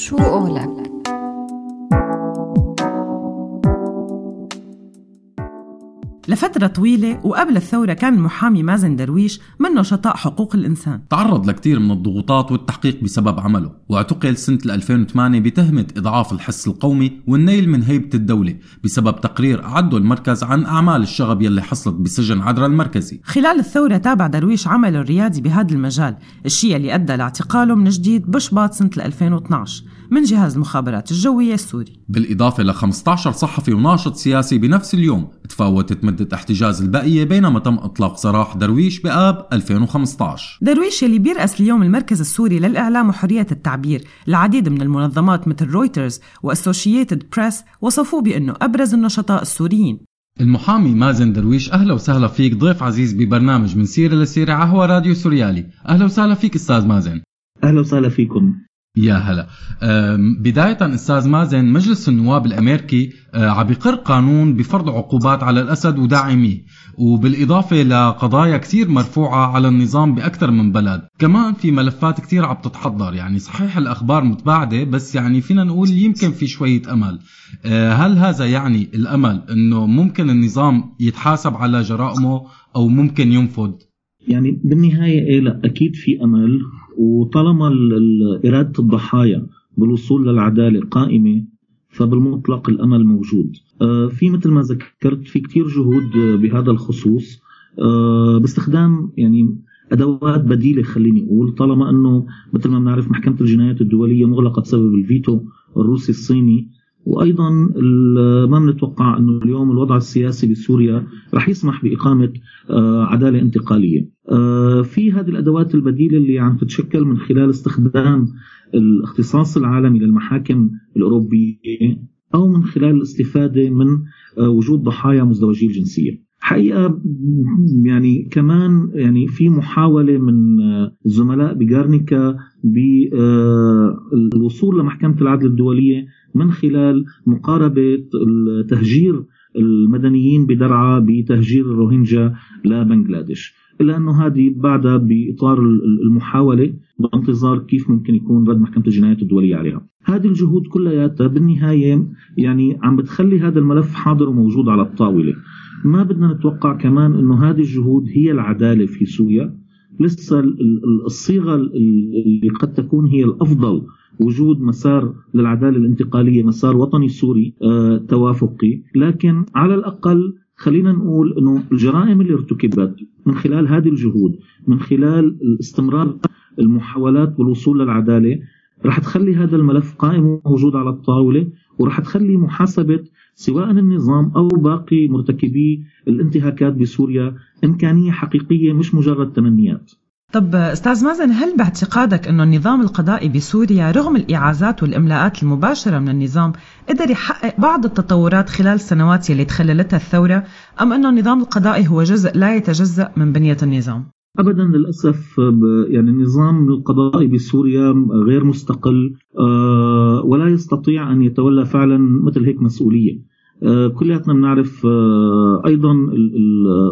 شو قولك؟ لفترة طويلة وقبل الثورة كان المحامي مازن درويش من نشطاء حقوق الإنسان. تعرض لكثير من الضغوطات والتحقيق بسبب عمله واعتقل سنة 2008 بتهمة إضعاف الحس القومي والنيل من هيبة الدولة بسبب تقرير أعده المركز عن أعمال الشغب يلي حصلت بسجن عدرا المركزي. خلال الثورة تابع درويش عمله الريادي بهذا المجال الشيء اللي أدى لاعتقاله من جديد بشباط سنة 2012 من جهاز المخابرات الجوية السوري. بالإضافة ل 15 صحفي وناشط سياسي بنفس اليوم تفاوتت مدة احتجاز البقية بينما تم إطلاق سراح درويش بآب 2015 درويش اللي بيرأس اليوم المركز السوري للإعلام وحرية التعبير. العديد من المنظمات مثل رويترز وأسوشيتد بريس وصفوه بأنه أبرز النشطاء السوريين. المحامي مازن درويش أهلا وسهلا فيك. ضيف عزيز ببرنامج من سيرة لسيرة ع هوى راديو سوريالي. أهلا وسهلا فيك أستاذ مازن. أهلا وسهلا فيكم. يا هلا. بداية أستاذ مازن مجلس النواب الأمريكي أه، عم يقر قانون بفرض عقوبات على الأسد وداعميه وبالإضافة لقضايا كثير مرفوعة على النظام بأكثر من بلد. كمان في ملفات كثير عم تتحضر يعني صحيح الأخبار متباعدة بس يعني فينا نقول يمكن في شوية أمل. أه، هل هذا يعني الأمل أنه ممكن النظام يتحاسب على جرائمه أو ممكن ينفذ؟ يعني بالنهاية إيه لا أكيد في أمل. وطالما إرادة الضحايا بالوصول للعدالة قائمة فبالمطلق الأمل موجود. آه، في مثل ما ذكرت في كتير جهود بهذا الخصوص. آه، باستخدام يعني أدوات بديلة خليني أقول طالما إنه مثل ما بنعرف محكمة الجنايات الدولية مغلقة بسبب الفيتو الروسي الصيني وأيضا ما بنتوقع إنه اليوم الوضع السياسي بسوريا رح يسمح بإقامة آه، عدالة انتقالية. آه، في هذه الأدوات البديلة اللي عم تتشكل من خلال استخدام الاختصاص العالمي للمحاكم الأوروبية أو من خلال الاستفادة من آه، وجود ضحايا مزدوجي الجنسية. حقيقة يعني كمان يعني في محاولة من الزملاء بجارنيكا بالوصول لمحكمة العدل الدولية من خلال مقاربة تهجير المدنيين بدرعا بتهجير الروهينجا لبنغلاديش. إلا أنه هذه بعدها بإطار المحاولة بانتظار كيف ممكن يكون رد محكمة الجنايات الدولية عليها. هذه الجهود كلياتها بالنهاية يعني عم بتخلي هذا الملف حاضر وموجود على الطاولة. ما بدنا نتوقع كمان أنه هذه الجهود هي العدالة في سوريا. لسه الصيغة اللي قد تكون هي الأفضل وجود مسار للعدالة الانتقالية مسار وطني سوري آه توافقي. لكن على الأقل خلينا نقول أنه الجرائم اللي ارتكبت من خلال هذه الجهود من خلال استمرار المحاولات بالوصول للعدالة رح تخلي هذا الملف قائم وموجود على الطاولة ورح تخلي محاسبة سواء النظام أو باقي مرتكبي الانتهاكات بسوريا إمكانية حقيقية مش مجرد تمنيات طب أستاذ مازن هل باعتقادك أنه النظام القضائي بسوريا رغم الإعازات والإملاءات المباشرة من النظام قدر يحقق بعض التطورات خلال السنوات اللي تخللتها الثورة أم أنه النظام القضائي هو جزء لا يتجزأ من بنية النظام؟ ابدا للأسف يعني النظام القضائي بسوريا غير مستقل آه، ولا يستطيع أن يتولى فعلا مثل هيك مسؤولية. آه، كلياتنا بنعرف آه، أيضا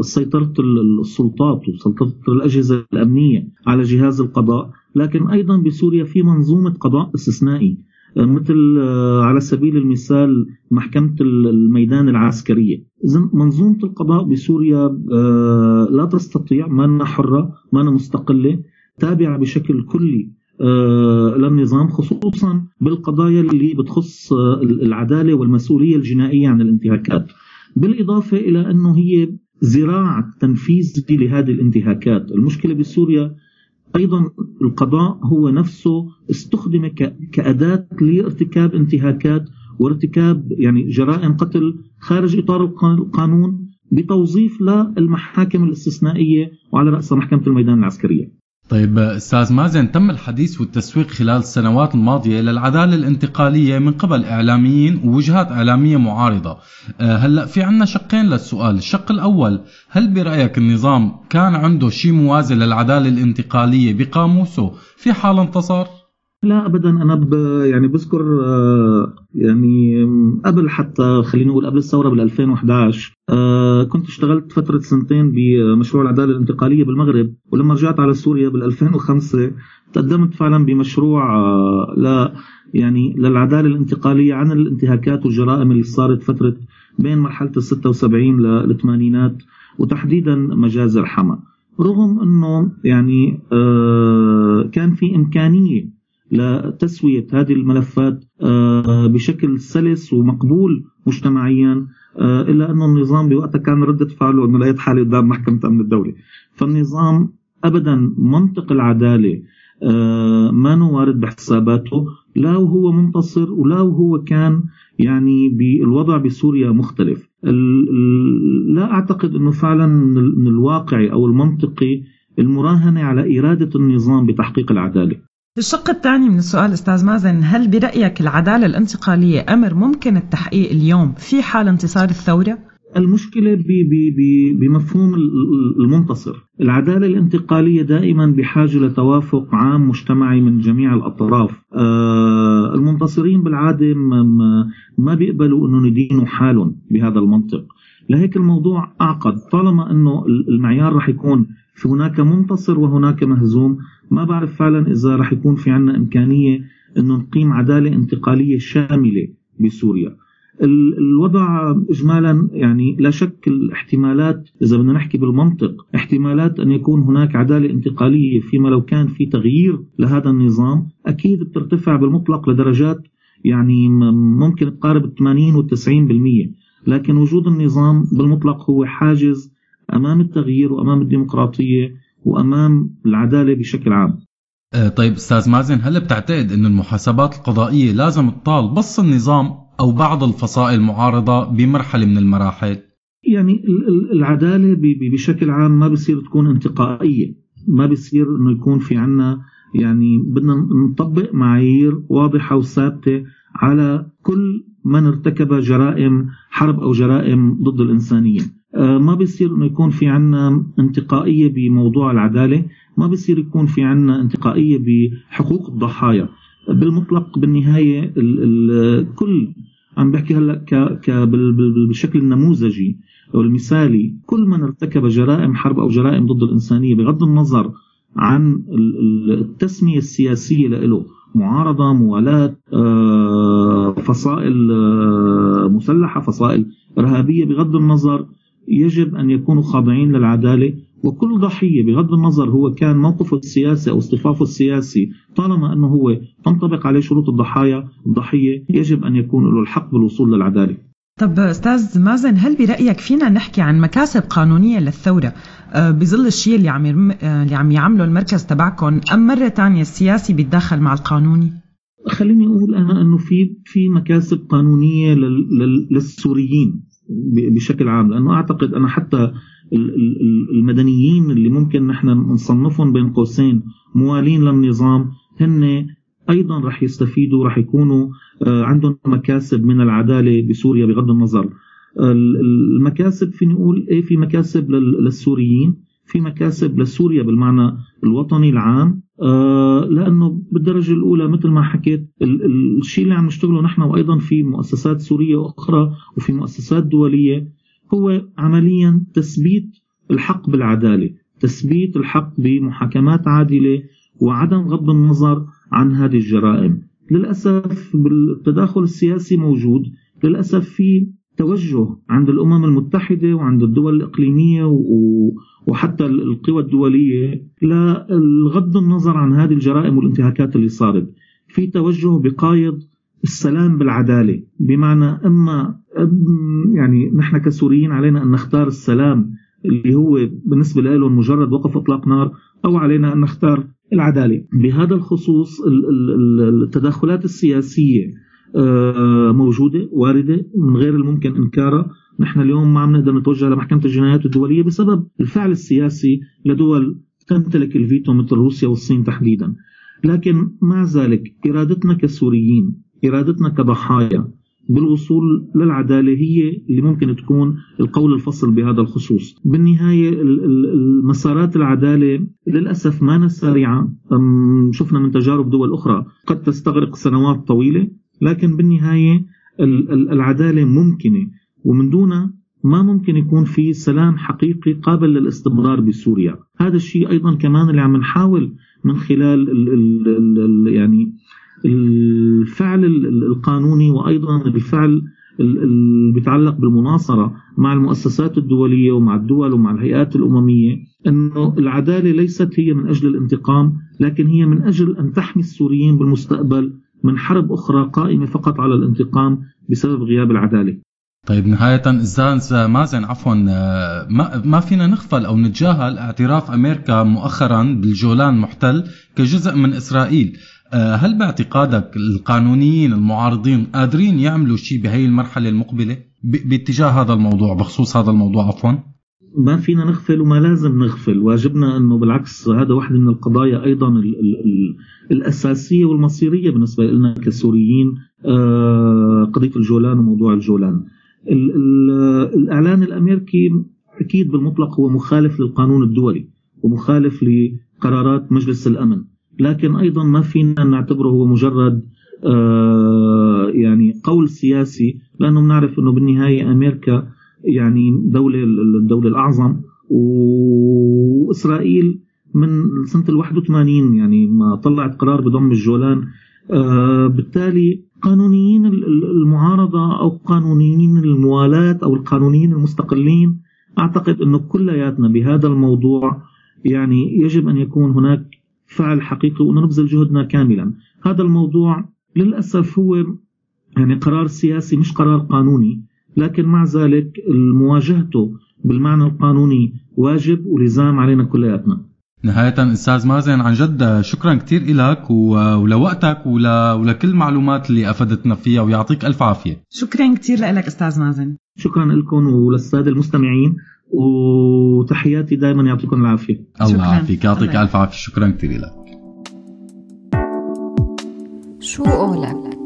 سيطرة السلطات وسيطره الأجهزة الأمنية على جهاز القضاء لكن أيضا بسوريا في منظومة قضاء استثنائي. مثل على سبيل المثال محكمة الميدان العسكرية منظومة القضاء بسوريا لا تستطيع ما حرة ما مستقلة تابعة بشكل كلي آه، للنظام خصوصا بالقضايا اللي بتخص آه، العدالة والمسؤولية الجنائية عن الانتهاكات. بالإضافة إلى أنه هي زراعة تنفيذ لهذه الانتهاكات، المشكلة بسوريا أيضا القضاء هو نفسه استخدم كأداة لارتكاب انتهاكات وارتكاب يعني جرائم قتل خارج إطار القانون بتوظيف للمحاكم الاستثنائية وعلى راسها محكمة الميدان العسكرية. طيب أستاذ مازن تم الحديث والتسويق خلال السنوات الماضية للعداله الانتقالية من قبل إعلاميين ووجهات إعلامية معارضة. أه، هلأ في عنا شقين للسؤال. الشق الأول هل برأيك النظام كان عنده شيء موازي للعدالة الانتقالية بقاموسه؟ في حال انتصر لا ابدا. أنا ب يعني بذكر آه، يعني قبل حتى خلينا نقول قبل الثورة بال 2011 آه، كنت اشتغلت فترة سنتين بمشروع العدالة الانتقالية بالمغرب ولما رجعت على سوريا بال 2005 تقدمت فعلا بمشروع آه، لا يعني للعدالة الانتقالية عن الانتهاكات والجرائم اللي صارت فترة بين مرحلة ال 76 للثمانينات وتحديدا مجازر حما رغم إنه يعني كان في إمكانية لتسوية هذه الملفات آه، بشكل سلس ومقبول مجتمعيا آه، إلا أنه النظام بوقتها كان ردة فعله أنه لا يتحال قدام محكمة أمن الدولة. فالنظام أبدا منطق العدالة آه، ما وارد بحساباته لا وهو منتصر ولا وهو كان يعني بالوضع بسوريا مختلف. لا أعتقد أنه فعلا من الواقعي أو المنطقي المراهنة على إرادة النظام بتحقيق العدالة. الشق الثاني من السؤال أستاذ مازن هل برأيك العدالة الانتقالية أمر ممكن التحقيق اليوم في حال انتصار الثورة؟ المشكلة بمفهوم المنتصر. العدالة الانتقالية دائما بحاجة لتوافق عام مجتمعي من جميع الأطراف. آه، المنتصرين بالعادة ما بيقبلوا أنه ندينوا حالهم بهذا المنطق. لهيك الموضوع أعقد. طالما أنه المعيار رح يكون في هناك منتصر وهناك مهزوم ما بعرف فعلا إذا رح يكون في عنا إمكانية أنه نقيم عدالة انتقالية شاملة بسوريا. الوضع اجمالا يعني لا شك الاحتمالات إذا بدنا نحكي بالمنطق احتمالات أن يكون هناك عدالة انتقالية فيما لو كان في تغيير لهذا النظام أكيد بترتفع بالمطلق لدرجات يعني ممكن تقارب 80 و 90% لكن وجود النظام بالمطلق هو حاجز أمام التغيير وأمام الديمقراطية وأمام العدالة بشكل عام. أه، طيب أستاذ مازن هل بتعتقد أن المحاسبات القضائية لازم تطال بس النظام أو بعض الفصائل المعارضة بمرحلة من المراحل؟ يعني العدالة بشكل عام ما بصير تكون انتقائية، ما بصير إنه يكون في عنا يعني بدنا نطبق معايير واضحة وثابتة على كل من ارتكب جرائم حرب أو جرائم ضد الإنسانية. آه، ما بيصير إنه يكون في عنا انتقائية بموضوع العدالة ما بيصير يكون في عنا انتقائية بحقوق الضحايا. بالمطلق بالنهاية الكل عم بحكي هلا ك بالشكل النموذجي أو المثالي كل من ارتكب جرائم حرب أو جرائم ضد الإنسانية بغض النظر عن التسمية السياسية له معارضة موالاه آه، فصائل آه، مسلحة فصائل إرهابية بغض النظر يجب أن يكونوا خاضعين للعدالة. وكل ضحية بغض النظر هو كان موقفه السياسي أو اصطفافه السياسي طالما أنه هو تنطبق عليه شروط الضحايا الضحية يجب أن يكون له الحق بالوصول للعدالة. طب أستاذ مازن هل برأيك فينا نحكي عن مكاسب قانونية للثورة؟ آه، بظل الشيء اللي عم آه، اللي عم يعمله المركز تبعكم أم مرة ثانية السياسي بيتدخل مع القانوني؟ خليني أقول أنا إنه في في مكاسب قانونية للسوريين. بشكل عام. لأنه أعتقد أنا حتى المدنيين اللي ممكن نحن نصنفهم بين قوسين موالين للنظام هن أيضا رح يستفيدوا رح يكونوا آه، عندهم مكاسب من العدالة بسوريا بغض النظر. المكاسب فيني أقول إيه في مكاسب للسوريين. في مكاسب لسوريا بالمعنى الوطني العام آه لأنه بالدرجة الأولى مثل ما حكيت الشيء اللي عم نشتغله نحن وأيضا في مؤسسات سورية أخرى وفي مؤسسات دولية هو عمليا تثبيت الحق بالعدالة، تثبيت الحق بمحاكمات عادلة وعدم غض النظر عن هذه الجرائم. للأسف بالتداخل السياسي موجود، للأسف في توجه عند الأمم المتحدة وعند الدول الإقليمية وحتى القوى الدولية لغض النظر عن هذه الجرائم والانتهاكات اللي صارت. في توجه بقايض السلام بالعدالة بمعنى إما يعني نحن كسوريين علينا أن نختار السلام اللي هو بالنسبة لهم مجرد وقف إطلاق نار أو علينا أن نختار العدالة. بهذا الخصوص التدخلات السياسية موجودة واردة من غير الممكن إنكارها. نحن اليوم ما عم نقدر نتوجه لمحكمة الجنايات الدولية بسبب الفعل السياسي لدول تمتلك الفيتو مثل روسيا والصين تحديدا. لكن مع ذلك إرادتنا كسوريين إرادتنا كضحايا بالوصول للعدالة هي اللي ممكن تكون القول الفصل بهذا الخصوص. بالنهاية مسارات العدالة للأسف ما سريعة. شفنا من تجارب دول أخرى قد تستغرق سنوات طويلة. لكن بالنهاية العدالة ممكنة. ومن دونها ما ممكن يكون في سلام حقيقي قابل للاستمرار بسوريا. هذا الشيء أيضا كمان اللي عم نحاول من خلال ال ال ال يعني الفعل القانوني وأيضا الفعل اللي بيتعلق بالمناصرة مع المؤسسات الدولية ومع الدول ومع الهيئات الأممية إنه العدالة ليست هي من أجل الانتقام لكن هي من أجل أن تحمي السوريين بالمستقبل من حرب أخرى قائمة فقط على الانتقام بسبب غياب العدالة. طيب نهاية أستاذ مازن عفوا ما ما فينا نغفل أو نتجاهل اعتراف أمريكا مؤخرا بالجولان محتل كجزء من إسرائيل آه، هل باعتقادك القانونيين المعارضين قادرين يعملوا شيء بهي المرحلة المقبلة باتجاه هذا الموضوع بخصوص هذا الموضوع عفوا؟ ما فينا نغفل وما لازم نغفل واجبنا إنه بالعكس هذا واحد من القضايا أيضا ال ال ال الأساسية والمصيرية بالنسبة لنا كسوريين آه، قضية الجولان وموضوع الجولان. ال ال الإعلان الأمريكي أكيد بالمطلق هو مخالف للقانون الدولي ومخالف لقرارات مجلس الأمن. لكن أيضا ما فينا نعتبره هو مجرد آه، يعني قول سياسي لأنه بنعرف إنه بالنهاية أمريكا يعني دولة الدولة الأعظم. وإسرائيل من سنة ال 81 يعني ما طلعت قرار بضم الجولان. آه، بالتالي قانونيين المعارضة أو قانونيين الموالاة أو القانونيين المستقلين أعتقد إنه كلياتنا بهذا الموضوع يعني يجب أن يكون هناك فعل حقيقي ونبذل جهدنا كاملا. هذا الموضوع للأسف هو يعني قرار سياسي مش قرار قانوني. لكن مع ذلك مواجهته بالمعنى القانوني واجب ولزام علينا كلياتنا. نهاية أستاذ مازن عن جد شكرا كثير لك ولوقتك ولكل المعلومات اللي أفدتنا فيها ويعطيك ألف عافية. شكرا كثير لك أستاذ مازن. شكرا لكم وللسادة المستمعين وتحياتي دائما يعطيكم العافية. الله يعافيك يعطيك ألف عافية. شكرا كثير لك شو قولك